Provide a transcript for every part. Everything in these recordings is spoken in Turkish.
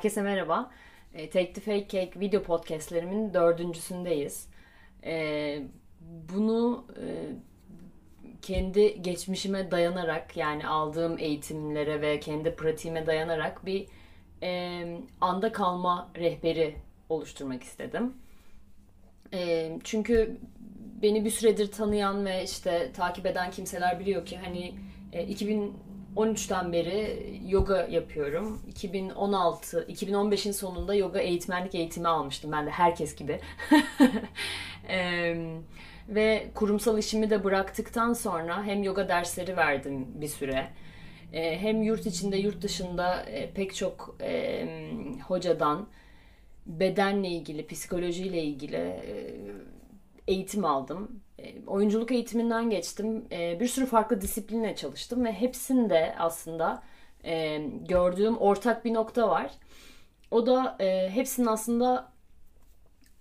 Herkese merhaba. E, Take the Fake Cake video podcastlerimin dördüncüsündeyiz. E, bunu e, kendi geçmişime dayanarak yani aldığım eğitimlere ve kendi pratiğime dayanarak bir anda kalma rehberi oluşturmak istedim. Çünkü beni bir süredir tanıyan ve işte takip eden kimseler biliyor ki hani e, 2013'ten beri yoga yapıyorum. 2016, 2015'in sonunda yoga eğitmenlik eğitimi almıştım ben de herkes gibi. e, ve kurumsal işimi de bıraktıktan sonra hem yoga dersleri verdim bir süre. E, hem yurt içinde yurt dışında e, pek çok e, hocadan bedenle ilgili, psikolojiyle ilgili e, eğitim aldım. E, oyunculuk eğitiminden geçtim. E, bir sürü farklı disiplinle çalıştım ve hepsinde aslında e, gördüğüm ortak bir nokta var. O da hepsinin aslında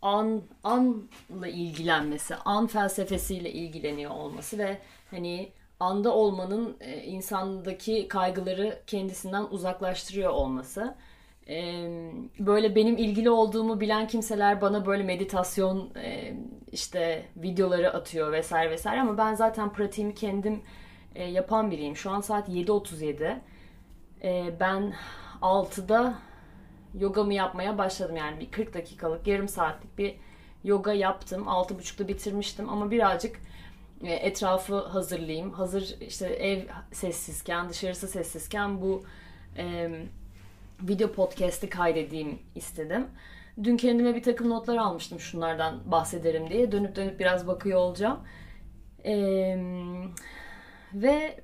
an anla ilgilenmesi, an felsefesiyle ilgileniyor olması ve hani anda olmanın insandaki kaygıları kendisinden uzaklaştırıyor olması böyle benim ilgili olduğumu bilen kimseler bana böyle meditasyon işte videoları atıyor vesaire vesaire ama ben zaten pratiğimi kendim yapan biriyim. Şu an saat 7.37. Ben 6'da yogamı yapmaya başladım yani bir 40 dakikalık yarım saatlik bir yoga yaptım. 6.30'da bitirmiştim ama birazcık etrafı hazırlayayım. Hazır işte ev sessizken, dışarısı sessizken bu video podcast'i kaydedeyim istedim. Dün kendime bir takım notlar almıştım şunlardan bahsederim diye. Dönüp dönüp biraz bakıyor olacağım. Ee, ve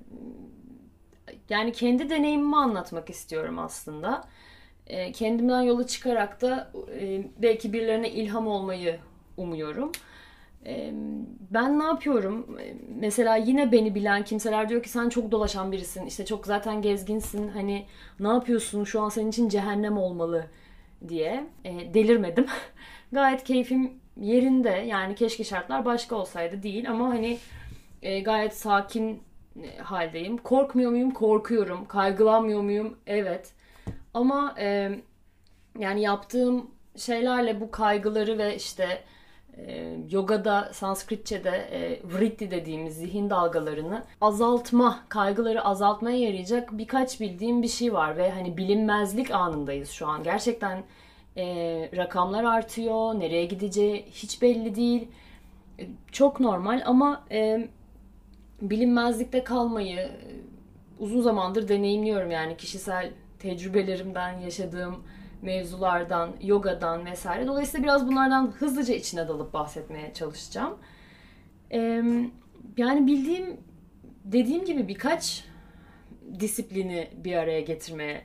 yani kendi deneyimimi anlatmak istiyorum aslında. Ee, kendimden yola çıkarak da e, belki birilerine ilham olmayı umuyorum ben ne yapıyorum? Mesela yine beni bilen kimseler diyor ki sen çok dolaşan birisin. İşte çok zaten gezginsin. Hani ne yapıyorsun? Şu an senin için cehennem olmalı diye. E, delirmedim. Gayet keyfim yerinde. Yani keşke şartlar başka olsaydı değil ama hani e, gayet sakin e, haldeyim. Korkmuyor muyum? Korkuyorum. Kaygılanmıyor muyum? Evet. Ama e, yani yaptığım şeylerle bu kaygıları ve işte e, yogada, Sanskritçe'de e, vritti dediğimiz zihin dalgalarını azaltma, kaygıları azaltmaya yarayacak birkaç bildiğim bir şey var ve hani bilinmezlik anındayız şu an. Gerçekten e, rakamlar artıyor, nereye gideceği hiç belli değil. E, çok normal ama e, bilinmezlikte kalmayı e, uzun zamandır deneyimliyorum yani kişisel tecrübelerimden yaşadığım mevzulardan, yogadan vesaire. Dolayısıyla biraz bunlardan hızlıca içine dalıp bahsetmeye çalışacağım. Yani bildiğim, dediğim gibi birkaç disiplini bir araya getirmeye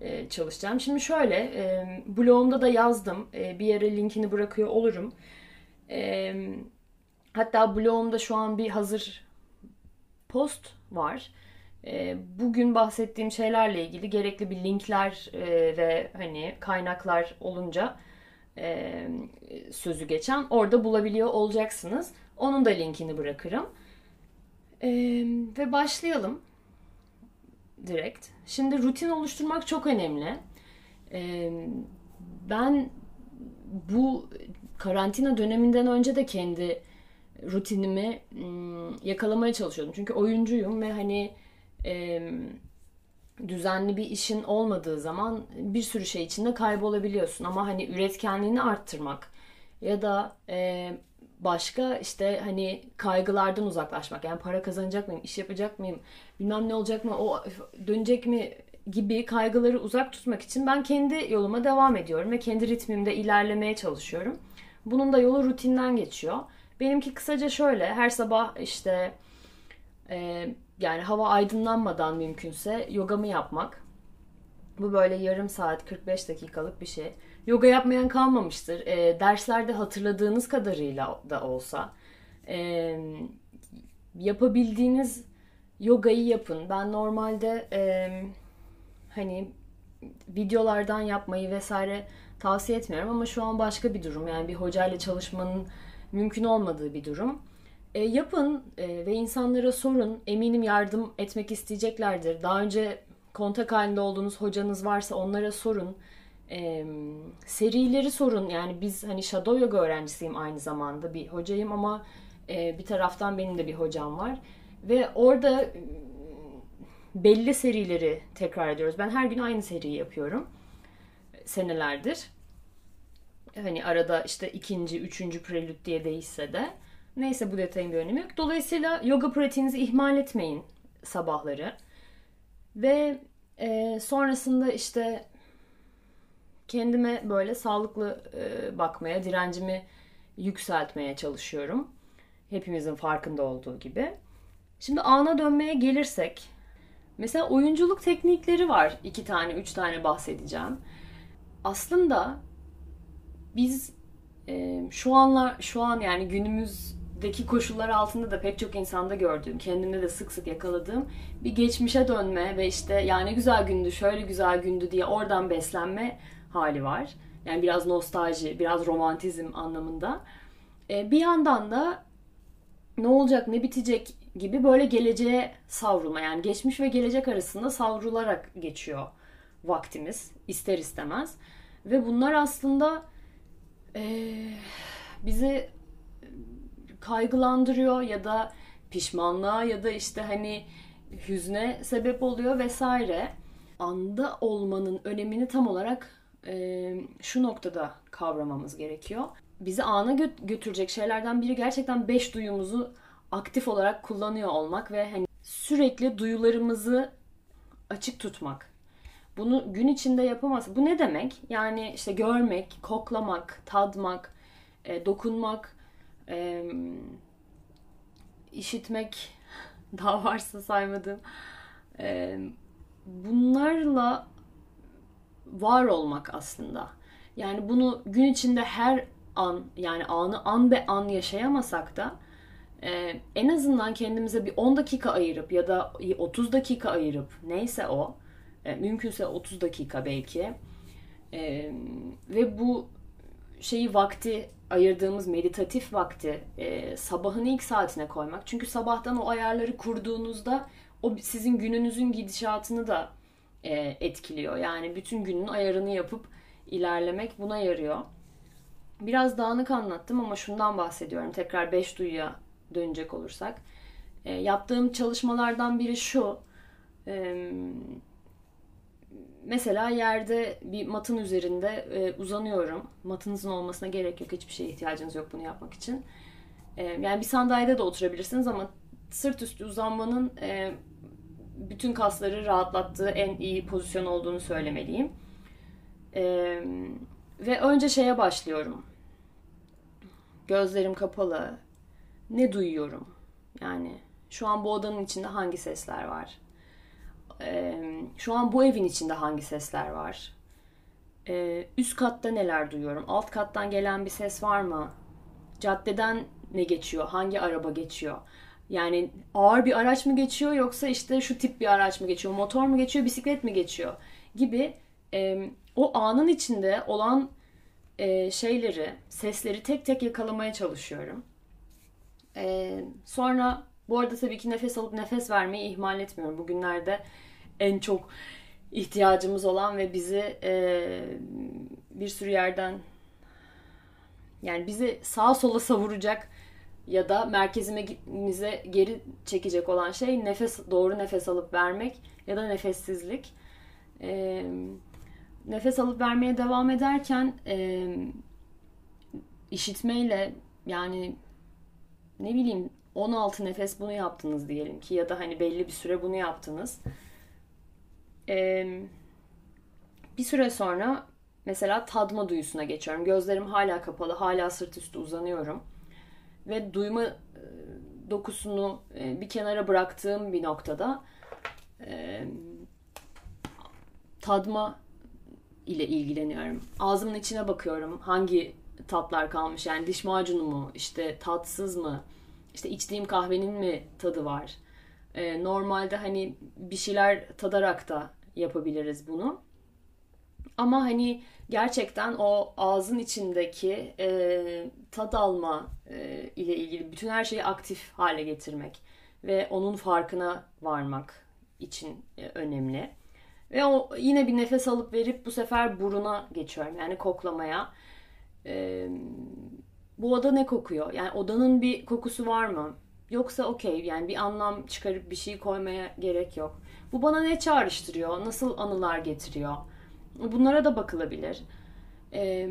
e, çalışacağım. Şimdi şöyle, e, blogumda da yazdım. E, bir yere linkini bırakıyor olurum. Hatta blogumda şu an bir hazır post var. Ee, bugün bahsettiğim şeylerle ilgili gerekli bir linkler ve hani kaynaklar olunca e, sözü geçen orada bulabiliyor olacaksınız. Onun da linkini bırakırım. Ee, ve başlayalım direkt. Şimdi rutin oluşturmak çok önemli. Ee, ben bu karantina döneminden önce de kendi rutinimi yakalamaya çalışıyordum. Çünkü oyuncuyum ve hani e, düzenli bir işin olmadığı zaman bir sürü şey içinde kaybolabiliyorsun. Ama hani üretkenliğini arttırmak ya da e, başka işte hani kaygılardan uzaklaşmak. Yani para kazanacak mıyım, iş yapacak mıyım, bilmem ne olacak mı, o dönecek mi gibi kaygıları uzak tutmak için ben kendi yoluma devam ediyorum ve kendi ritmimde ilerlemeye çalışıyorum. Bunun da yolu rutinden geçiyor. Benimki kısaca şöyle her sabah işte e, yani hava aydınlanmadan mümkünse yogamı yapmak. Bu böyle yarım saat 45 dakikalık bir şey. Yoga yapmayan kalmamıştır. E, derslerde hatırladığınız kadarıyla da olsa e, yapabildiğiniz yogayı yapın. Ben normalde e, hani videolardan yapmayı vesaire tavsiye etmiyorum ama şu an başka bir durum. Yani bir hocayla çalışmanın mümkün olmadığı bir durum. E, yapın e, ve insanlara sorun. Eminim yardım etmek isteyeceklerdir. Daha önce kontak halinde olduğunuz hocanız varsa onlara sorun. e, serileri sorun. Yani biz hani Shadow Yoga öğrencisiyim aynı zamanda bir hocayım ama e, bir taraftan benim de bir hocam var. Ve orada belli serileri tekrar ediyoruz. Ben her gün aynı seriyi yapıyorum. Senelerdir. Hani arada işte ikinci, üçüncü prelüt diye değişse de. Neyse bu detayın bir önemi yok. Dolayısıyla yoga pratiğinizi ihmal etmeyin sabahları. Ve e, sonrasında işte kendime böyle sağlıklı e, bakmaya, direncimi yükseltmeye çalışıyorum. Hepimizin farkında olduğu gibi. Şimdi ana dönmeye gelirsek, mesela oyunculuk teknikleri var. iki tane, üç tane bahsedeceğim. Aslında biz e, şu anlar, şu an yani günümüzdeki koşullar altında da pek çok insanda gördüğüm, kendimde de sık sık yakaladığım bir geçmişe dönme ve işte yani güzel gündü, şöyle güzel gündü diye oradan beslenme hali var. Yani biraz nostalji, biraz romantizm anlamında. E, bir yandan da ne olacak, ne bitecek gibi böyle geleceğe savrulma. Yani geçmiş ve gelecek arasında savrularak geçiyor vaktimiz ister istemez. Ve bunlar aslında e, bizi kaygılandırıyor ya da pişmanlığa ya da işte hani hüzne sebep oluyor vesaire. Anda olmanın önemini tam olarak e, şu noktada kavramamız gerekiyor. Bizi ana gö- götürecek şeylerden biri gerçekten beş duyumuzu aktif olarak kullanıyor olmak ve hani sürekli duyularımızı açık tutmak. Bunu gün içinde yapamaz. Bu ne demek? Yani işte görmek, koklamak, tadmak, e, dokunmak, e, işitmek daha varsa saymadığım. E, bunlarla var olmak aslında. Yani bunu gün içinde her an yani anı an be an yaşayamasak da e, en azından kendimize bir 10 dakika ayırıp ya da 30 dakika ayırıp neyse o e, mümkünse 30 dakika belki e, ve bu şeyi vakti ayırdığımız meditatif vakti e, sabahın ilk saatine koymak. Çünkü sabahtan o ayarları kurduğunuzda o sizin gününüzün gidişatını da e, etkiliyor. Yani bütün günün ayarını yapıp ilerlemek buna yarıyor. Biraz dağınık anlattım ama şundan bahsediyorum. Tekrar beş duyuya dönecek olursak. E, yaptığım çalışmalardan biri şu. E, mesela yerde bir matın üzerinde e, uzanıyorum. Matınızın olmasına gerek yok. Hiçbir şeye ihtiyacınız yok bunu yapmak için. E, yani bir sandalyede de oturabilirsiniz ama sırt üstü uzanmanın e, bütün kasları rahatlattığı en iyi pozisyon olduğunu söylemeliyim. E, ve önce şeye başlıyorum. Gözlerim kapalı. Ne duyuyorum? Yani şu an bu odanın içinde hangi sesler var? Şu an bu evin içinde hangi sesler var? Üst katta neler duyuyorum? Alt kattan gelen bir ses var mı? Caddeden ne geçiyor? Hangi araba geçiyor? Yani ağır bir araç mı geçiyor yoksa işte şu tip bir araç mı geçiyor? Motor mu geçiyor? Bisiklet mi geçiyor? Gibi o anın içinde olan şeyleri, sesleri tek tek yakalamaya çalışıyorum. Sonra bu arada tabii ki nefes alıp nefes vermeyi ihmal etmiyorum. Bugünlerde en çok ihtiyacımız olan ve bizi e, bir sürü yerden yani bizi sağa sola savuracak ya da merkezimize geri çekecek olan şey nefes doğru nefes alıp vermek ya da nefessizlik. E, nefes alıp vermeye devam ederken e, işitmeyle yani ne bileyim 16 nefes bunu yaptınız diyelim ki ya da hani belli bir süre bunu yaptınız. Ee, bir süre sonra mesela tadma duyusuna geçiyorum. Gözlerim hala kapalı, hala sırt üstü uzanıyorum. Ve duyma e, dokusunu e, bir kenara bıraktığım bir noktada e, tadma ile ilgileniyorum. Ağzımın içine bakıyorum. Hangi tatlar kalmış? Yani diş macunu mu? İşte tatsız mı? İşte içtiğim kahvenin mi tadı var? Ee, normalde hani bir şeyler tadarak da yapabiliriz bunu. Ama hani gerçekten o ağzın içindeki e, tad alma e, ile ilgili bütün her şeyi aktif hale getirmek ve onun farkına varmak için e, önemli. Ve o yine bir nefes alıp verip bu sefer buruna geçiyorum. Yani koklamaya. Ee, bu oda ne kokuyor? Yani odanın bir kokusu var mı? Yoksa okey yani bir anlam çıkarıp bir şey koymaya gerek yok. Bu bana ne çağrıştırıyor? Nasıl anılar getiriyor? Bunlara da bakılabilir. Ee,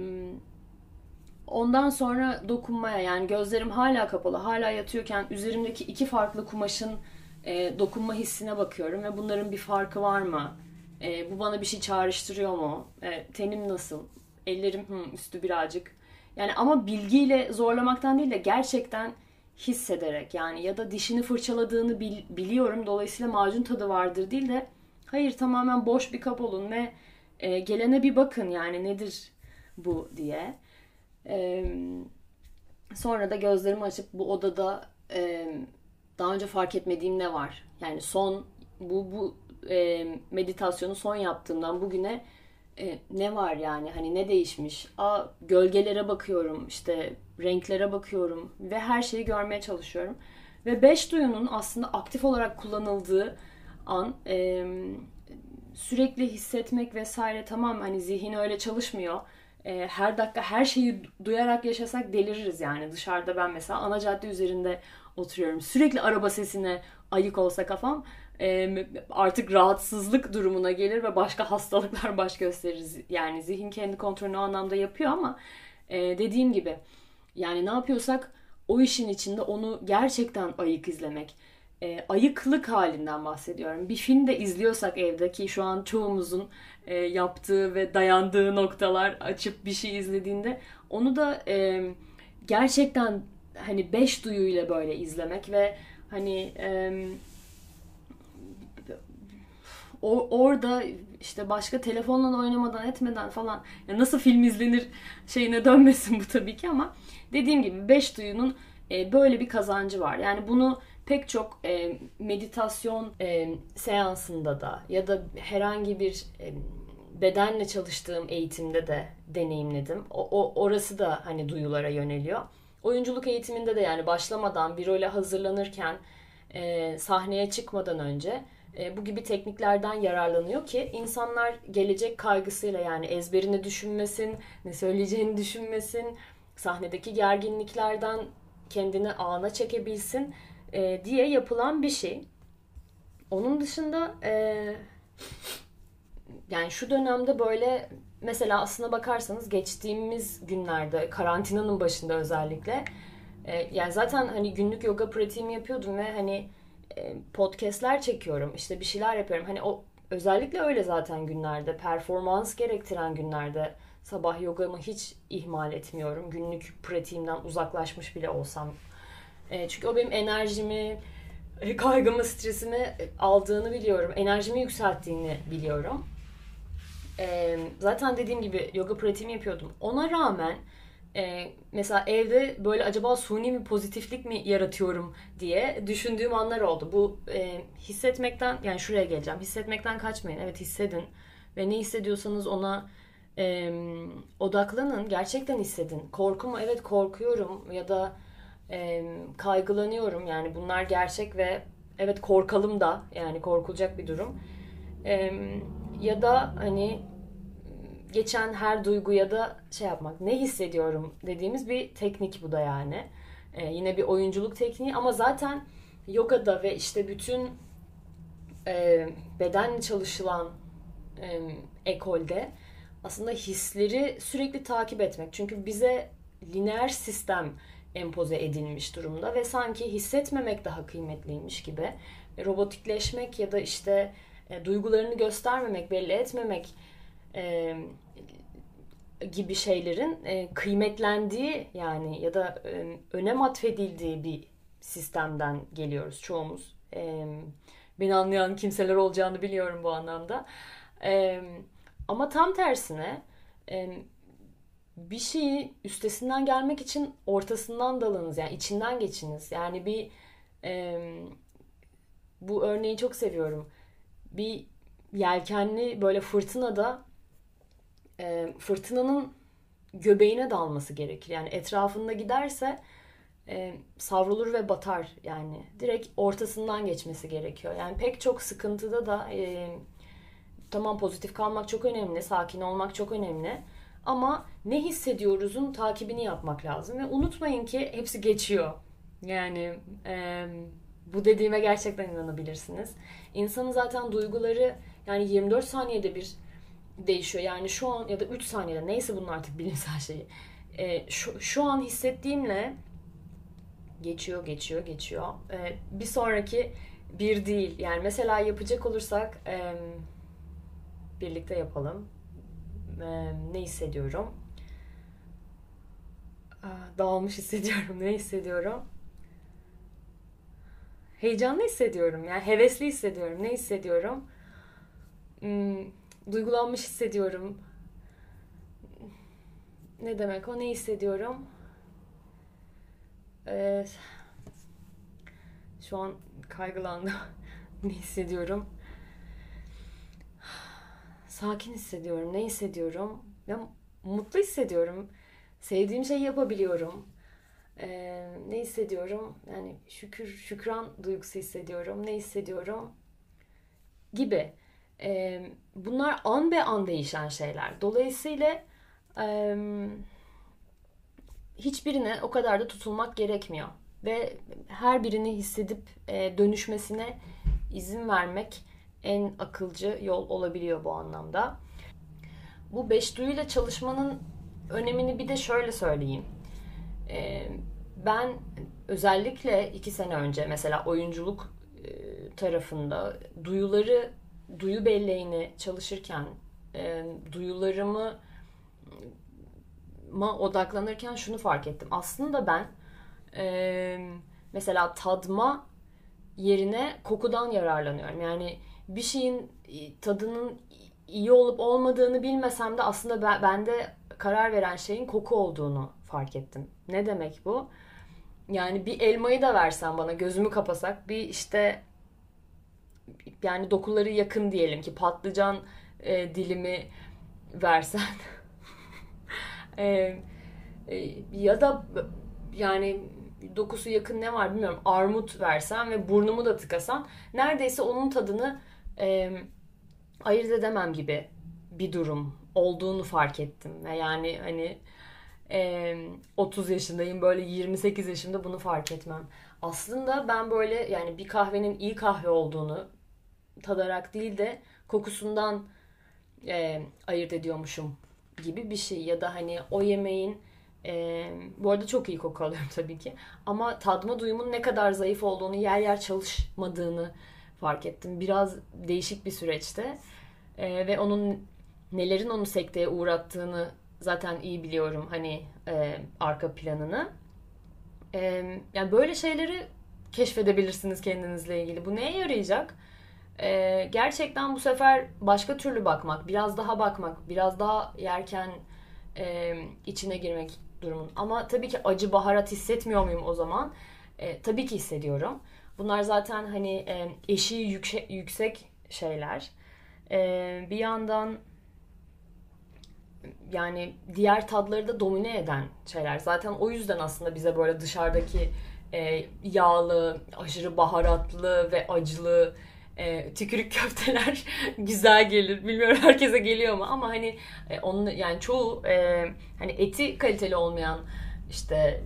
ondan sonra dokunmaya yani gözlerim hala kapalı, hala yatıyorken üzerimdeki iki farklı kumaşın e, dokunma hissine bakıyorum ve bunların bir farkı var mı? E, bu bana bir şey çağrıştırıyor mu? E, tenim nasıl? Ellerim hı, üstü birazcık. Yani ama bilgiyle zorlamaktan değil de gerçekten hissederek yani ya da dişini fırçaladığını bil, biliyorum dolayısıyla macun tadı vardır değil de hayır tamamen boş bir kap olun ve e, gelene bir bakın yani nedir bu diye. E, sonra da gözlerimi açıp bu odada e, daha önce fark etmediğim ne var? Yani son bu bu e, meditasyonu son yaptığımdan bugüne e, ne var yani hani ne değişmiş? A gölgelere bakıyorum işte renklere bakıyorum ve her şeyi görmeye çalışıyorum. Ve beş duyunun aslında aktif olarak kullanıldığı an e, sürekli hissetmek vesaire tamam hani zihin öyle çalışmıyor. E, her dakika her şeyi duyarak yaşasak deliririz yani. Dışarıda ben mesela ana cadde üzerinde oturuyorum. Sürekli araba sesine ayık olsa kafam e, artık rahatsızlık durumuna gelir ve başka hastalıklar baş gösteririz. Yani zihin kendi kontrolünü o anlamda yapıyor ama e, dediğim gibi yani ne yapıyorsak o işin içinde onu gerçekten ayık izlemek. E, ayıklık halinden bahsediyorum. Bir film de izliyorsak evdeki şu an çoğumuzun e, yaptığı ve dayandığı noktalar açıp bir şey izlediğinde onu da e, gerçekten hani beş duyuyla böyle izlemek ve hani e, o, orada işte başka telefonla oynamadan etmeden falan ya nasıl film izlenir şeyine dönmesin bu tabii ki ama dediğim gibi beş duyunun e, böyle bir kazancı var. Yani bunu pek çok e, meditasyon e, seansında da ya da herhangi bir bedenle çalıştığım eğitimde de deneyimledim. O, o orası da hani duyulara yöneliyor. Oyunculuk eğitiminde de yani başlamadan bir role hazırlanırken e, sahneye çıkmadan önce e, bu gibi tekniklerden yararlanıyor ki insanlar gelecek kaygısıyla yani ezberini düşünmesin, ne söyleyeceğini düşünmesin, sahnedeki gerginliklerden kendini ana çekebilsin e, diye yapılan bir şey. Onun dışında e, yani şu dönemde böyle mesela aslına bakarsanız geçtiğimiz günlerde karantinanın başında özellikle yani zaten hani günlük yoga pratiğimi yapıyordum ve hani podcastler çekiyorum işte bir şeyler yapıyorum. Hani o özellikle öyle zaten günlerde performans gerektiren günlerde sabah yogamı hiç ihmal etmiyorum. Günlük pratiğimden uzaklaşmış bile olsam. E, çünkü o benim enerjimi e, kaygımı stresimi aldığını biliyorum. Enerjimi yükselttiğini biliyorum. Zaten dediğim gibi yoga pratiğimi yapıyordum. Ona rağmen e, mesela evde böyle acaba suni bir pozitiflik mi yaratıyorum diye düşündüğüm anlar oldu. Bu e, hissetmekten yani şuraya geleceğim. Hissetmekten kaçmayın. Evet hissedin ve ne hissediyorsanız ona e, odaklanın. Gerçekten hissedin. Korku mu? Evet korkuyorum ya da e, kaygılanıyorum. Yani bunlar gerçek ve evet korkalım da yani korkulacak bir durum. E, ya da hani geçen her duyguya da şey yapmak, ne hissediyorum dediğimiz bir teknik bu da yani. Ee, yine bir oyunculuk tekniği ama zaten yogada ve işte bütün e, bedenle çalışılan e, ekolde aslında hisleri sürekli takip etmek. Çünkü bize lineer sistem empoze edilmiş durumda ve sanki hissetmemek daha kıymetliymiş gibi robotikleşmek ya da işte e, duygularını göstermemek, belli etmemek e, gibi şeylerin e, kıymetlendiği yani ya da e, önem atfedildiği bir sistemden geliyoruz çoğumuz. E, beni anlayan kimseler olacağını biliyorum bu anlamda. E, ama tam tersine e, bir şeyi üstesinden gelmek için ortasından dalınız yani içinden geçiniz. Yani bir e, bu örneği çok seviyorum. Bir yelkenli böyle fırtınada e, fırtınanın göbeğine dalması gerekir. Yani etrafında giderse e, savrulur ve batar yani. Direkt ortasından geçmesi gerekiyor. Yani pek çok sıkıntıda da e, tamam pozitif kalmak çok önemli, sakin olmak çok önemli. Ama ne hissediyoruzun takibini yapmak lazım. Ve unutmayın ki hepsi geçiyor. Yani e, bu dediğime gerçekten inanabilirsiniz. İnsanın zaten duyguları yani 24 saniyede bir değişiyor. Yani şu an ya da 3 saniyede neyse bunun artık bilimsel şeyi. E, şu, şu an hissettiğimle geçiyor, geçiyor, geçiyor. E, bir sonraki bir değil. Yani mesela yapacak olursak e, birlikte yapalım. E, ne hissediyorum? Dağılmış hissediyorum. Ne hissediyorum? Heyecanlı hissediyorum. Yani hevesli hissediyorum. Ne hissediyorum? Hmm, duygulanmış hissediyorum. Ne demek o? Ne hissediyorum? Ee, şu an kaygılandım. ne hissediyorum? Sakin hissediyorum. Ne hissediyorum? Ya mutlu hissediyorum. Sevdiğim şeyi yapabiliyorum. Ee, ne hissediyorum? Yani şükür, şükran duygusu hissediyorum. Ne hissediyorum? Gibi. Ee, bunlar an be an değişen şeyler. Dolayısıyla e, hiçbirine o kadar da tutulmak gerekmiyor. Ve her birini hissedip e, dönüşmesine izin vermek en akılcı yol olabiliyor bu anlamda. Bu beş duyuyla çalışmanın önemini bir de şöyle söyleyeyim. E, ben özellikle iki sene önce mesela oyunculuk e, tarafında duyuları, duyu belleğini çalışırken e, duyularımı ma odaklanırken şunu fark ettim. Aslında ben e, mesela tadma yerine kokudan yararlanıyorum. Yani bir şeyin tadının iyi olup olmadığını bilmesem de aslında ben, bende karar veren şeyin koku olduğunu fark ettim. Ne demek bu? Yani bir elmayı da versen bana gözümü kapasak bir işte yani dokuları yakın diyelim ki patlıcan e, dilimi versen e, e, ya da yani dokusu yakın ne var bilmiyorum armut versen ve burnumu da tıkasan neredeyse onun tadını e, ayırt edemem gibi bir durum olduğunu fark ettim ve yani hani e, 30 yaşındayım böyle 28 yaşında bunu fark etmem. Aslında ben böyle yani bir kahvenin iyi kahve olduğunu tadarak değil de kokusundan e, ayırt ediyormuşum gibi bir şey ya da hani o yemeğin e, bu arada çok iyi koku alıyorum tabii ki ama tadma duyumun ne kadar zayıf olduğunu yer yer çalışmadığını fark ettim. Biraz değişik bir süreçte e, ve onun nelerin onu sekteye uğrattığını zaten iyi biliyorum hani e, arka planını. E, yani böyle şeyleri keşfedebilirsiniz kendinizle ilgili. Bu neye yarayacak? E, gerçekten bu sefer başka türlü bakmak, biraz daha bakmak, biraz daha yerken e, içine girmek durumun. Ama tabii ki acı baharat hissetmiyor muyum o zaman? E, tabii ki hissediyorum. Bunlar zaten hani e, eşiği yüksek, yüksek şeyler. E, bir yandan yani diğer tadları da domine eden şeyler. Zaten o yüzden aslında bize böyle dışarıdaki e, yağlı, aşırı baharatlı ve acılı e, tükürük köfteler güzel gelir. Bilmiyorum herkese geliyor mu ama hani e, onun yani çoğu e, hani eti kaliteli olmayan işte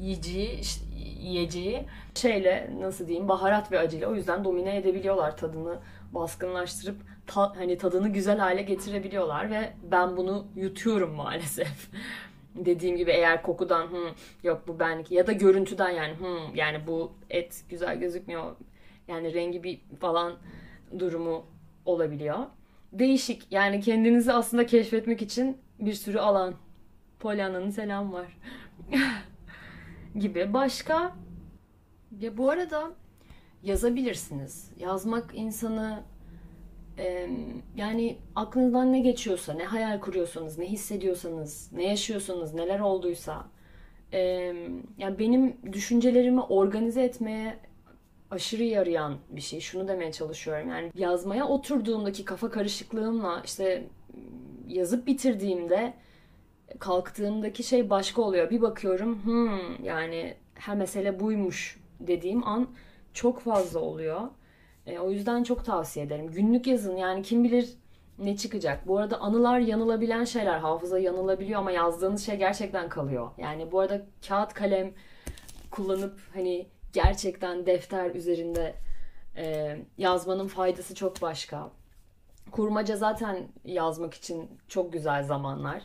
yiyeceği işte, yiyeceği şeyle nasıl diyeyim baharat ve acıyla o yüzden domine edebiliyorlar tadını baskınlaştırıp ta, hani tadını güzel hale getirebiliyorlar ve ben bunu yutuyorum maalesef. Dediğim gibi eğer kokudan Hı, yok bu benlik ya da görüntüden yani Hı, yani bu et güzel gözükmüyor yani rengi bir falan durumu olabiliyor. Değişik yani kendinizi aslında keşfetmek için bir sürü alan. Pollyanna'nın selam var. gibi. Başka? Ya bu arada yazabilirsiniz. Yazmak insanı e, yani aklınızdan ne geçiyorsa, ne hayal kuruyorsanız, ne hissediyorsanız, ne yaşıyorsanız, neler olduysa e, yani benim düşüncelerimi organize etmeye aşırı yarayan bir şey. Şunu demeye çalışıyorum. Yani yazmaya oturduğumdaki kafa karışıklığımla işte yazıp bitirdiğimde kalktığımdaki şey başka oluyor. Bir bakıyorum hmm, yani her mesele buymuş dediğim an çok fazla oluyor. E, o yüzden çok tavsiye ederim. Günlük yazın yani kim bilir ne çıkacak. Bu arada anılar yanılabilen şeyler, hafıza yanılabiliyor ama yazdığınız şey gerçekten kalıyor. Yani bu arada kağıt kalem kullanıp hani gerçekten defter üzerinde e, yazmanın faydası çok başka. Kurmaca zaten yazmak için çok güzel zamanlar.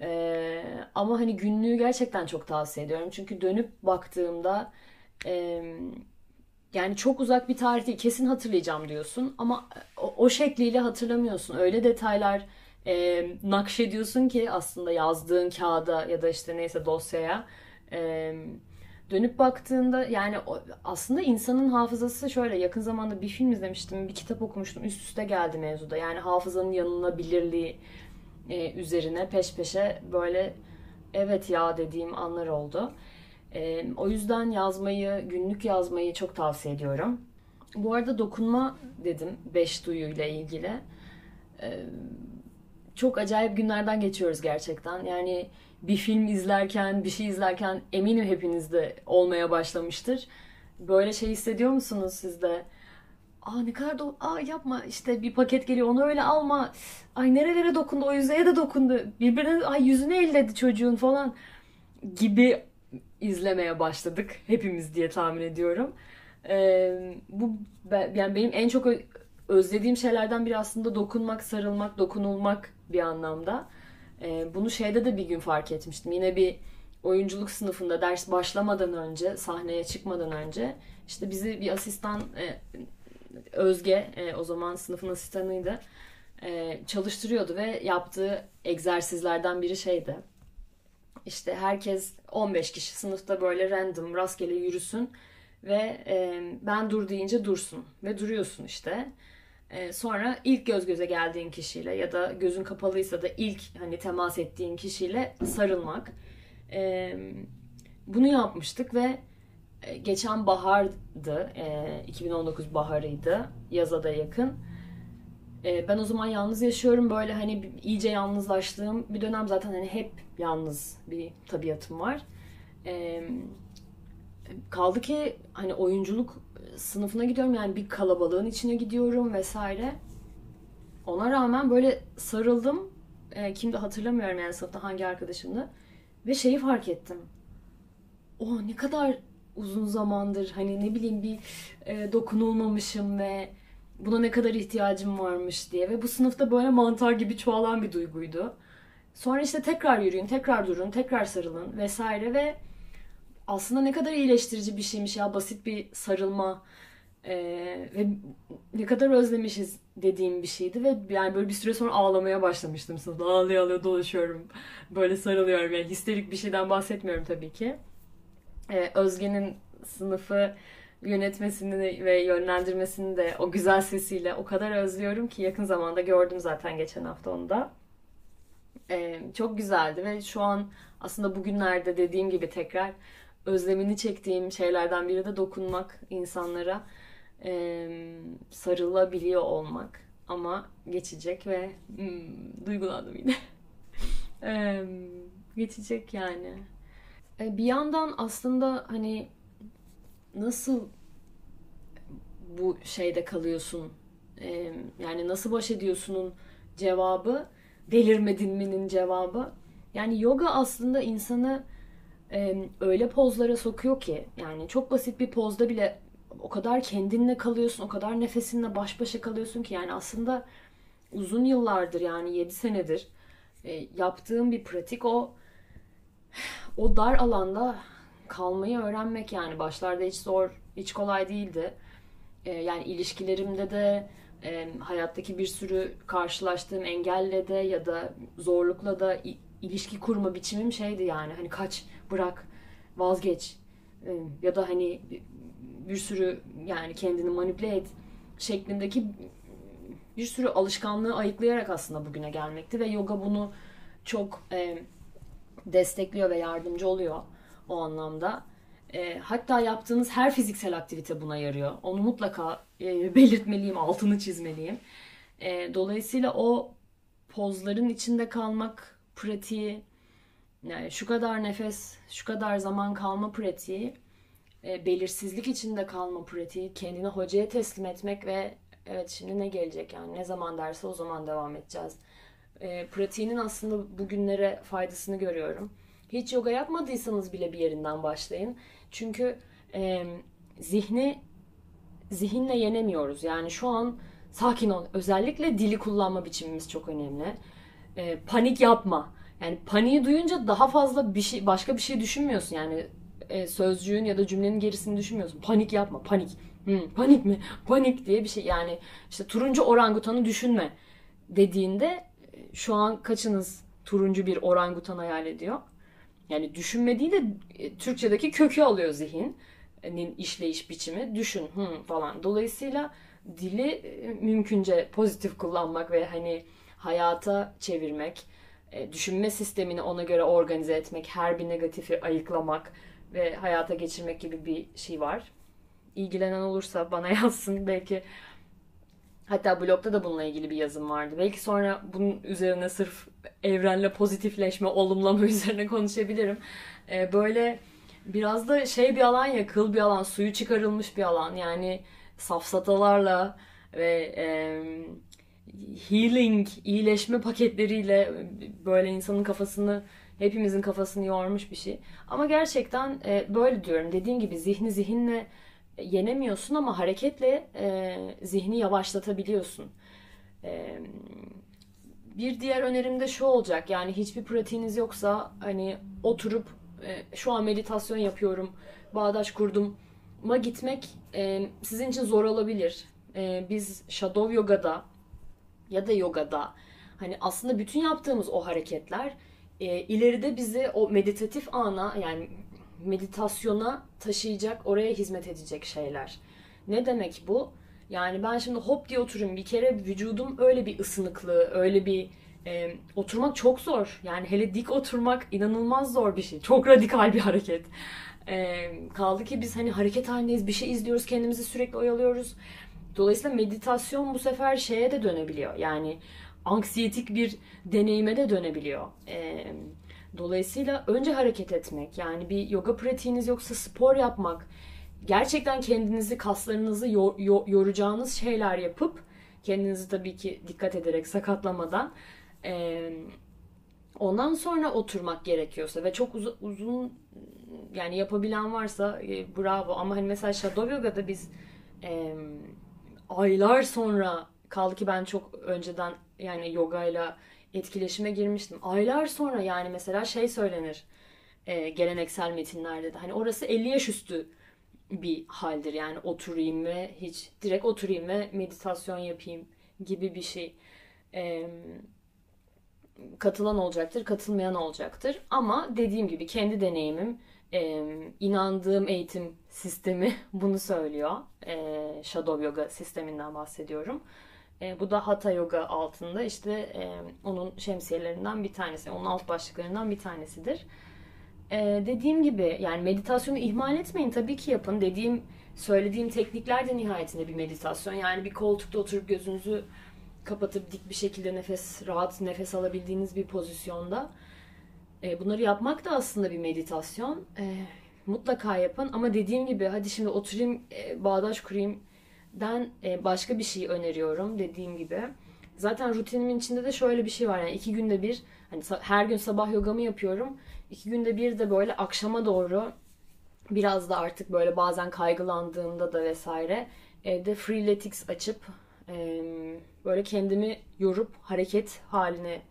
E, ama hani günlüğü gerçekten çok tavsiye ediyorum. Çünkü dönüp baktığımda e, yani çok uzak bir tarih değil. Kesin hatırlayacağım diyorsun ama o, o şekliyle hatırlamıyorsun. Öyle detaylar e, nakşediyorsun ki aslında yazdığın kağıda ya da işte neyse dosyaya e, dönüp baktığında yani aslında insanın hafızası şöyle yakın zamanda bir film izlemiştim, bir kitap okumuştum. Üst üste geldi mevzuda. Yani hafızanın yanılabilirliği e, üzerine peş peşe böyle evet ya dediğim anlar oldu. E, o yüzden yazmayı, günlük yazmayı çok tavsiye ediyorum. Bu arada dokunma dedim beş duyuyla ilgili. E, çok acayip günlerden geçiyoruz gerçekten. Yani bir film izlerken, bir şey izlerken eminim hepinizde olmaya başlamıştır. Böyle şey hissediyor musunuz siz de? Aa ne kadar da aa yapma işte bir paket geliyor onu öyle alma. Ay nerelere dokundu o yüzeye de dokundu. Birbirine ay yüzüne elledi çocuğun falan gibi izlemeye başladık hepimiz diye tahmin ediyorum. Ee, bu yani benim en çok özlediğim şeylerden biri aslında dokunmak, sarılmak, dokunulmak bir anlamda. Ee, bunu şeyde de bir gün fark etmiştim. Yine bir oyunculuk sınıfında ders başlamadan önce, sahneye çıkmadan önce işte bizi bir asistan e, Özge e, o zaman sınıfın asistanıydı. E, çalıştırıyordu ve yaptığı egzersizlerden biri şeydi. İşte herkes 15 kişi sınıfta böyle random rastgele yürüsün ve e, ben dur deyince dursun ve duruyorsun işte. E, sonra ilk göz göze geldiğin kişiyle ya da gözün kapalıysa da ilk hani temas ettiğin kişiyle sarılmak. E, bunu yapmıştık ve e, geçen bahardı, e, 2019 baharıydı, yaza da yakın. E, ben o zaman yalnız yaşıyorum, böyle hani iyice yalnızlaştığım bir dönem zaten hani hep yalnız bir tabiatım var. E, kaldı ki hani oyunculuk sınıfına gidiyorum yani bir kalabalığın içine gidiyorum vesaire. Ona rağmen böyle sarıldım. E, kimde hatırlamıyorum yani sınıfta hangi arkadaşımdı. Ve şeyi fark ettim. O ne kadar uzun zamandır hani ne bileyim bir e, dokunulmamışım ve buna ne kadar ihtiyacım varmış diye ve bu sınıfta böyle mantar gibi çoğalan bir duyguydu. Sonra işte tekrar yürüyün, tekrar durun, tekrar sarılın vesaire ve aslında ne kadar iyileştirici bir şeymiş ya basit bir sarılma ee, ve ne kadar özlemişiz dediğim bir şeydi ve yani böyle bir süre sonra ağlamaya başlamıştım sınıfta. Ağlıyor ağlıyor dolaşıyorum böyle sarılıyorum. Yani histerik bir şeyden bahsetmiyorum tabii ki. Ee, Özge'nin sınıfı yönetmesini ve yönlendirmesini de o güzel sesiyle o kadar özlüyorum ki yakın zamanda gördüm zaten geçen hafta onu da. Ee, çok güzeldi ve şu an aslında bugünlerde dediğim gibi tekrar özlemini çektiğim şeylerden biri de dokunmak insanlara e, sarılabiliyor olmak ama geçecek ve hmm, duygulandım yine. e, geçecek yani. E, bir yandan aslında hani nasıl bu şeyde kalıyorsun e, yani nasıl baş ediyorsunun cevabı delirmedin mi'nin cevabı yani yoga aslında insanı öyle pozlara sokuyor ki yani çok basit bir pozda bile o kadar kendinle kalıyorsun o kadar nefesinle baş başa kalıyorsun ki yani aslında uzun yıllardır yani 7 senedir e, yaptığım bir pratik o o dar alanda kalmayı öğrenmek yani başlarda hiç zor, hiç kolay değildi. E, yani ilişkilerimde de hayattaki bir sürü karşılaştığım engelle de ya da zorlukla da ilişki kurma biçimim şeydi yani hani kaç, bırak, vazgeç e, ya da hani bir sürü yani kendini manipüle et şeklindeki bir sürü alışkanlığı ayıklayarak aslında bugüne gelmekti ve yoga bunu çok e, destekliyor ve yardımcı oluyor o anlamda. E, hatta yaptığınız her fiziksel aktivite buna yarıyor. Onu mutlaka e, belirtmeliyim, altını çizmeliyim. E, dolayısıyla o pozların içinde kalmak pratiği, yani şu kadar nefes, şu kadar zaman kalma pratiği e, belirsizlik içinde kalma pratiği, kendini hocaya teslim etmek ve evet şimdi ne gelecek yani ne zaman derse o zaman devam edeceğiz. E, pratiğinin aslında bugünlere faydasını görüyorum. Hiç yoga yapmadıysanız bile bir yerinden başlayın. Çünkü e, zihni zihinle yenemiyoruz. Yani şu an sakin ol. Özellikle dili kullanma biçimimiz çok önemli. E, panik yapma. Yani paniği duyunca daha fazla bir şey başka bir şey düşünmüyorsun. Yani e, sözcüğün ya da cümlenin gerisini düşünmüyorsun. Panik yapma, panik. Hmm, panik mi? Panik diye bir şey. Yani işte turuncu orangutanı düşünme dediğinde e, şu an kaçınız turuncu bir orangutan hayal ediyor? Yani düşünme değil de e, Türkçedeki kökü alıyor zihin işleyiş biçimi düşün hmm, falan. Dolayısıyla dili e, mümkünce pozitif kullanmak ve hani hayata çevirmek, düşünme sistemini ona göre organize etmek, her bir negatifi ayıklamak ve hayata geçirmek gibi bir şey var. İlgilenen olursa bana yazsın belki hatta blogda da bununla ilgili bir yazım vardı. Belki sonra bunun üzerine sırf evrenle pozitifleşme, olumlama üzerine konuşabilirim. E, böyle biraz da şey bir alan ya, kıl bir alan, suyu çıkarılmış bir alan. Yani safsatalarla ve e, healing, iyileşme paketleriyle böyle insanın kafasını, hepimizin kafasını yormuş bir şey. Ama gerçekten e, böyle diyorum. Dediğim gibi zihni zihinle yenemiyorsun ama hareketle e, zihni yavaşlatabiliyorsun. E, bir diğer önerim de şu olacak. Yani hiçbir pratiğiniz yoksa hani oturup e, şu an meditasyon yapıyorum, bağdaş kurdum ma gitmek e, sizin için zor olabilir. E, biz Shadow Yoga'da ya da yogada hani aslında bütün yaptığımız o hareketler e, ileride bizi o meditatif ana yani meditasyona taşıyacak, oraya hizmet edecek şeyler. Ne demek bu? Yani ben şimdi hop diye oturayım bir kere vücudum öyle bir ısınıklığı, öyle bir e, oturmak çok zor. Yani hele dik oturmak inanılmaz zor bir şey. Çok radikal bir hareket. E, kaldı ki biz hani hareket halindeyiz, bir şey izliyoruz, kendimizi sürekli oyalıyoruz. Dolayısıyla meditasyon bu sefer şeye de dönebiliyor. Yani anksiyetik bir deneyime de dönebiliyor. E, dolayısıyla önce hareket etmek, yani bir yoga pratiğiniz yoksa spor yapmak, gerçekten kendinizi, kaslarınızı yor, yor, yoracağınız şeyler yapıp kendinizi tabii ki dikkat ederek sakatlamadan e, ondan sonra oturmak gerekiyorsa ve çok uz- uzun yani yapabilen varsa e, bravo ama hani mesela Shadow Yoga'da biz e, aylar sonra kaldı ki ben çok önceden yani yogayla etkileşime girmiştim. Aylar sonra yani mesela şey söylenir e, geleneksel metinlerde de hani orası 50 yaş üstü bir haldir yani oturayım ve hiç direkt oturayım ve meditasyon yapayım gibi bir şey. E, katılan olacaktır, katılmayan olacaktır. Ama dediğim gibi kendi deneyimim, e, inandığım eğitim sistemi bunu söylüyor. E, Shadow Yoga sisteminden bahsediyorum. E, bu da Hatha Yoga altında işte e, onun şemsiyelerinden bir tanesi, onun alt başlıklarından bir tanesidir. E, dediğim gibi yani meditasyonu ihmal etmeyin tabii ki yapın. Dediğim, söylediğim teknikler de nihayetinde bir meditasyon. Yani bir koltukta oturup gözünüzü kapatıp dik bir şekilde nefes rahat nefes alabildiğiniz bir pozisyonda e, bunları yapmak da aslında bir meditasyon. E, mutlaka yapın ama dediğim gibi hadi şimdi oturayım e, bağdaş kurayım den e, başka bir şey öneriyorum dediğim gibi. Zaten rutinimin içinde de şöyle bir şey var yani iki günde bir hani her gün sabah yogamı yapıyorum. iki günde bir de böyle akşama doğru biraz da artık böyle bazen kaygılandığımda da vesaire evde freeletics açıp böyle kendimi yorup hareket haline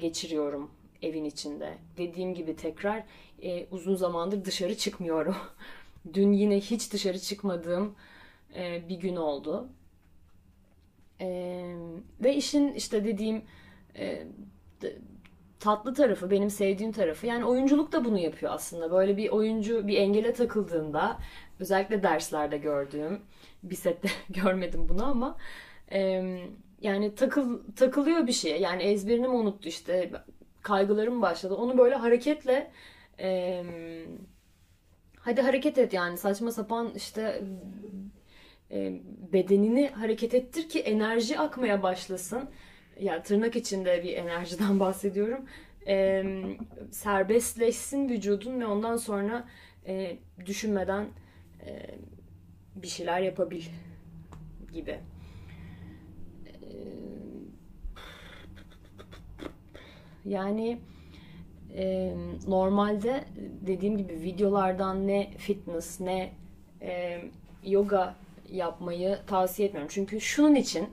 geçiriyorum evin içinde. Dediğim gibi tekrar uzun zamandır dışarı çıkmıyorum. Dün yine hiç dışarı çıkmadığım bir gün oldu. Ve işin işte dediğim tatlı tarafı, benim sevdiğim tarafı. Yani oyunculuk da bunu yapıyor aslında. Böyle bir oyuncu bir engele takıldığında özellikle derslerde gördüğüm bir sette görmedim bunu ama e, yani takıl takılıyor bir şey. Yani ezberini mi unuttu işte kaygılarım başladı. Onu böyle hareketle e, hadi hareket et yani saçma sapan işte e, bedenini hareket ettir ki enerji akmaya başlasın. Yani tırnak içinde bir enerjiden bahsediyorum. E, serbestleşsin vücudun ve ondan sonra e, düşünmeden e, bir şeyler yapabil gibi. E, yani e, normalde dediğim gibi videolardan ne fitness ne e, yoga yapmayı tavsiye etmiyorum. Çünkü şunun için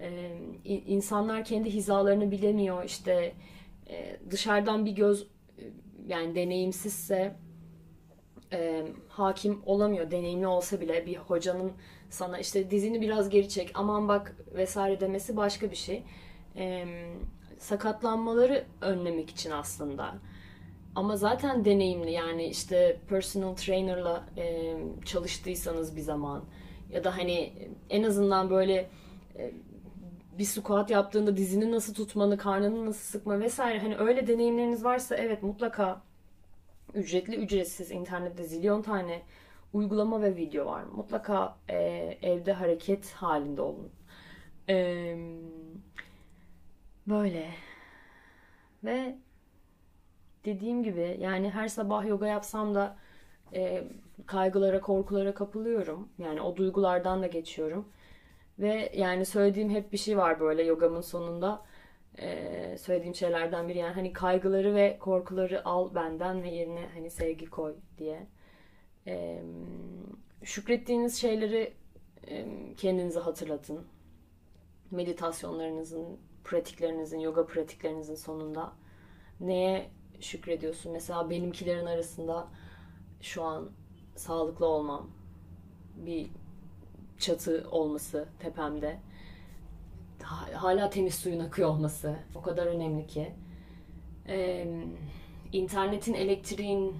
e, insanlar kendi hizalarını bilemiyor. İşte e, dışarıdan bir göz yani deneyimsizse e, hakim olamıyor. Deneyimli olsa bile bir hocanın sana işte dizini biraz geri çek aman bak vesaire demesi başka bir şey. E, sakatlanmaları önlemek için aslında. Ama zaten deneyimli yani işte personal trainer'la e, çalıştıysanız bir zaman ya da hani en azından böyle e, bir squat yaptığında dizini nasıl tutmanı, karnını nasıl sıkma vesaire hani öyle deneyimleriniz varsa evet mutlaka ücretli ücretsiz internette zilyon tane uygulama ve video var. Mutlaka e, evde hareket halinde olun. E, böyle ve dediğim gibi yani her sabah yoga yapsam da e, kaygılara, korkulara kapılıyorum. Yani o duygulardan da geçiyorum. Ve yani söylediğim hep bir şey var böyle yogamın sonunda. Ee, söylediğim şeylerden biri yani hani kaygıları ve korkuları al benden ve yerine hani sevgi koy diye. Ee, şükrettiğiniz şeyleri e, kendinize hatırlatın. Meditasyonlarınızın, pratiklerinizin, yoga pratiklerinizin sonunda neye şükrediyorsun? Mesela benimkilerin arasında şu an sağlıklı olmam, bir çatı olması tepemde, hala temiz suyun akıyor olması o kadar önemli ki. Ee, internetin, elektriğin,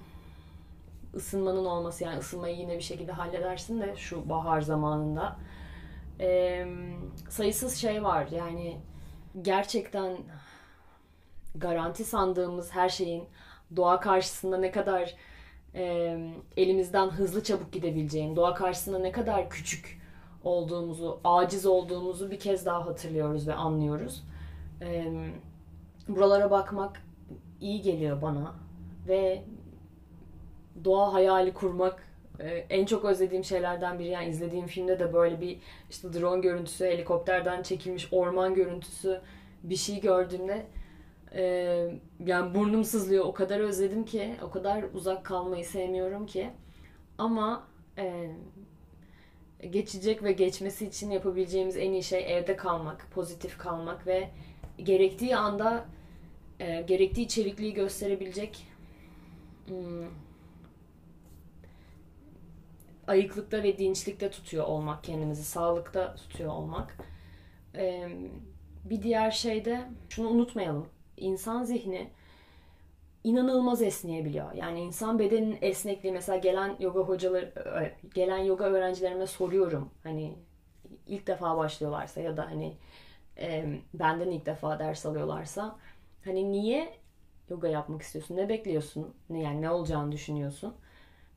ısınmanın olması yani ısınmayı yine bir şekilde halledersin de şu bahar zamanında. Ee, sayısız şey var yani gerçekten garanti sandığımız her şeyin doğa karşısında ne kadar e, elimizden hızlı çabuk gidebileceğini, doğa karşısında ne kadar küçük olduğumuzu, aciz olduğumuzu bir kez daha hatırlıyoruz ve anlıyoruz. E, buralara bakmak iyi geliyor bana ve doğa hayali kurmak en çok özlediğim şeylerden biri. Yani izlediğim filmde de böyle bir işte drone görüntüsü, helikopterden çekilmiş orman görüntüsü bir şey gördüğümde ee, yani burnum sızlıyor. O kadar özledim ki, o kadar uzak kalmayı sevmiyorum ki. Ama e, geçecek ve geçmesi için yapabileceğimiz en iyi şey evde kalmak, pozitif kalmak ve gerektiği anda e, gerektiği içerikliği gösterebilecek hmm, ayıklıkta ve dinçlikte tutuyor olmak kendimizi, sağlıkta tutuyor olmak. E, bir diğer şey de şunu unutmayalım insan zihni inanılmaz esneyebiliyor. Yani insan bedenin esnekliği mesela gelen yoga hocaları e, gelen yoga öğrencilerime soruyorum. Hani ilk defa başlıyorlarsa ya da hani e, benden ilk defa ders alıyorlarsa hani niye yoga yapmak istiyorsun? Ne bekliyorsun? Yani ne olacağını düşünüyorsun?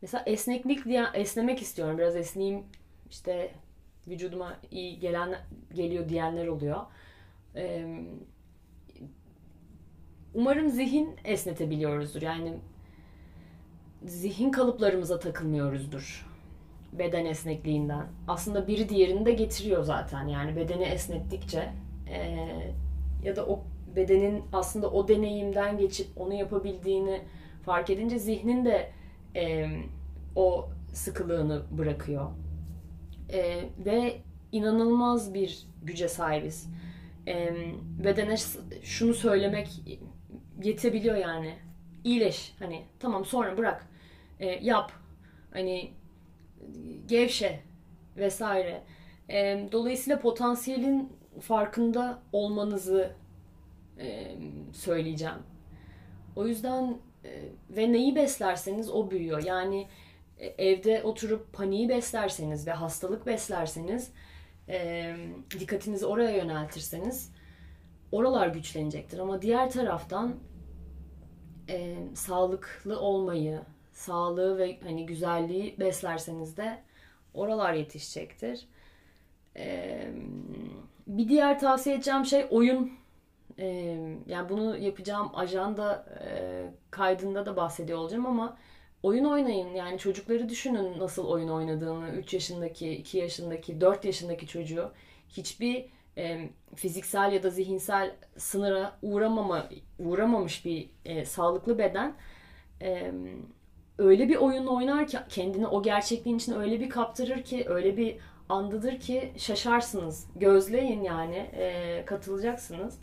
Mesela esneklik diye esnemek istiyorum. Biraz esneyeyim işte vücuduma iyi gelen geliyor diyenler oluyor. Eee Umarım zihin esnetebiliyoruzdur. Yani zihin kalıplarımıza takılmıyoruzdur beden esnekliğinden. Aslında biri diğerini de getiriyor zaten. Yani bedeni esnettikçe e, ya da o bedenin aslında o deneyimden geçip onu yapabildiğini fark edince zihnin de e, o sıkılığını bırakıyor. E, ve inanılmaz bir güce sahibiz. E, bedene şunu söylemek yetebiliyor yani. İyileş hani tamam sonra bırak. E, yap. Hani gevşe vesaire. E, dolayısıyla potansiyelin farkında olmanızı e, söyleyeceğim. O yüzden ve neyi beslerseniz o büyüyor. Yani e, evde oturup paniği beslerseniz ve hastalık beslerseniz e, dikkatinizi oraya yöneltirseniz oralar güçlenecektir. Ama diğer taraftan e, sağlıklı olmayı, sağlığı ve hani güzelliği beslerseniz de oralar yetişecektir. E, bir diğer tavsiye edeceğim şey oyun. E, yani bunu yapacağım ajanda e, kaydında da bahsediyor olacağım ama oyun oynayın. Yani çocukları düşünün nasıl oyun oynadığını. 3 yaşındaki, 2 yaşındaki, 4 yaşındaki çocuğu hiçbir e, fiziksel ya da zihinsel sınıra uğramama uğramamış bir e, sağlıklı beden e, öyle bir oyun oynar ki kendini o gerçekliğin içine öyle bir kaptırır ki öyle bir andadır ki şaşarsınız. Gözleyin yani e, katılacaksınız.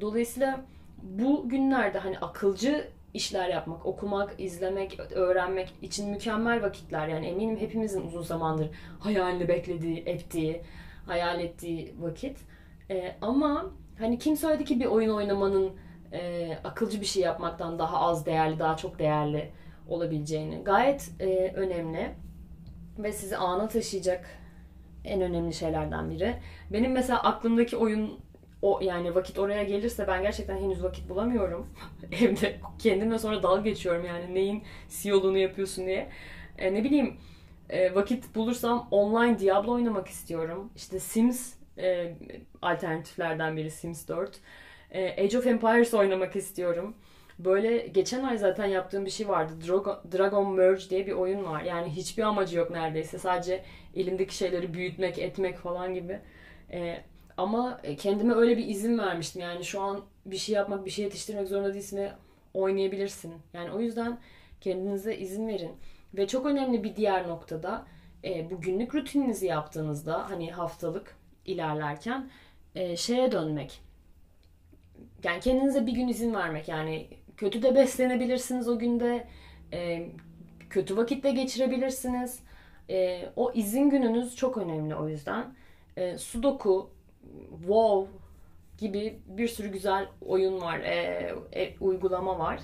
Dolayısıyla bu günlerde hani akılcı işler yapmak, okumak, izlemek, öğrenmek için mükemmel vakitler. Yani eminim hepimizin uzun zamandır hayalini beklediği, ettiği, hayal ettiği vakit. E, ama hani kim söyledi ki bir oyun oynamanın e, akılcı bir şey yapmaktan daha az değerli, daha çok değerli olabileceğini. Gayet e, önemli ve sizi ana taşıyacak en önemli şeylerden biri. Benim mesela aklımdaki oyun o yani vakit oraya gelirse ben gerçekten henüz vakit bulamıyorum. Evde kendimle sonra dalga geçiyorum yani neyin CEO'luğunu yapıyorsun diye. E, ne bileyim e, vakit bulursam online Diablo oynamak istiyorum. İşte Sims e, alternatiflerden biri Sims 4. E, Age of Empires oynamak istiyorum. Böyle geçen ay zaten yaptığım bir şey vardı. Dragon, Dragon Merge diye bir oyun var. Yani hiçbir amacı yok neredeyse. Sadece elimdeki şeyleri büyütmek, etmek falan gibi. E, ama kendime öyle bir izin vermiştim. Yani şu an bir şey yapmak, bir şey yetiştirmek zorunda değilsin ve oynayabilirsin. Yani o yüzden kendinize izin verin. Ve çok önemli bir diğer noktada e, bu günlük rutininizi yaptığınızda hani haftalık ilerlerken e, şeye dönmek. Yani kendinize bir gün izin vermek. Yani kötü de beslenebilirsiniz o günde. E, kötü vakitte geçirebilirsiniz. E, o izin gününüz çok önemli o yüzden. E, sudoku, WoW gibi bir sürü güzel oyun var, e, e, uygulama var.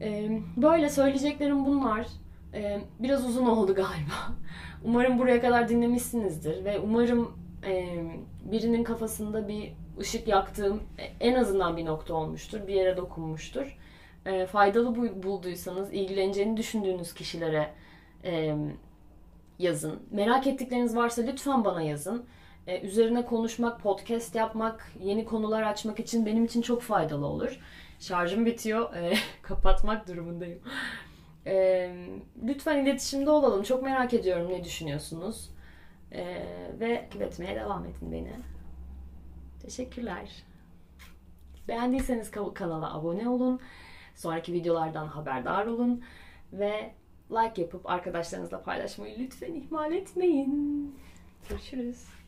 E, böyle söyleyeceklerim bunlar. E, biraz uzun oldu galiba. Umarım buraya kadar dinlemişsinizdir ve umarım e, birinin kafasında bir ışık yaktığım en azından bir nokta olmuştur, bir yere dokunmuştur. E, faydalı bulduysanız ilgileneceğini düşündüğünüz kişilere e, yazın. Merak ettikleriniz varsa lütfen bana yazın. E, üzerine konuşmak, podcast yapmak, yeni konular açmak için benim için çok faydalı olur. Şarjım bitiyor, e, kapatmak durumundayım. E, lütfen iletişimde olalım. Çok merak ediyorum ne düşünüyorsunuz. E, ve etmeye devam edin beni. Teşekkürler. Beğendiyseniz kanala abone olun. Sonraki videolardan haberdar olun. Ve like yapıp arkadaşlarınızla paylaşmayı lütfen ihmal etmeyin. Görüşürüz.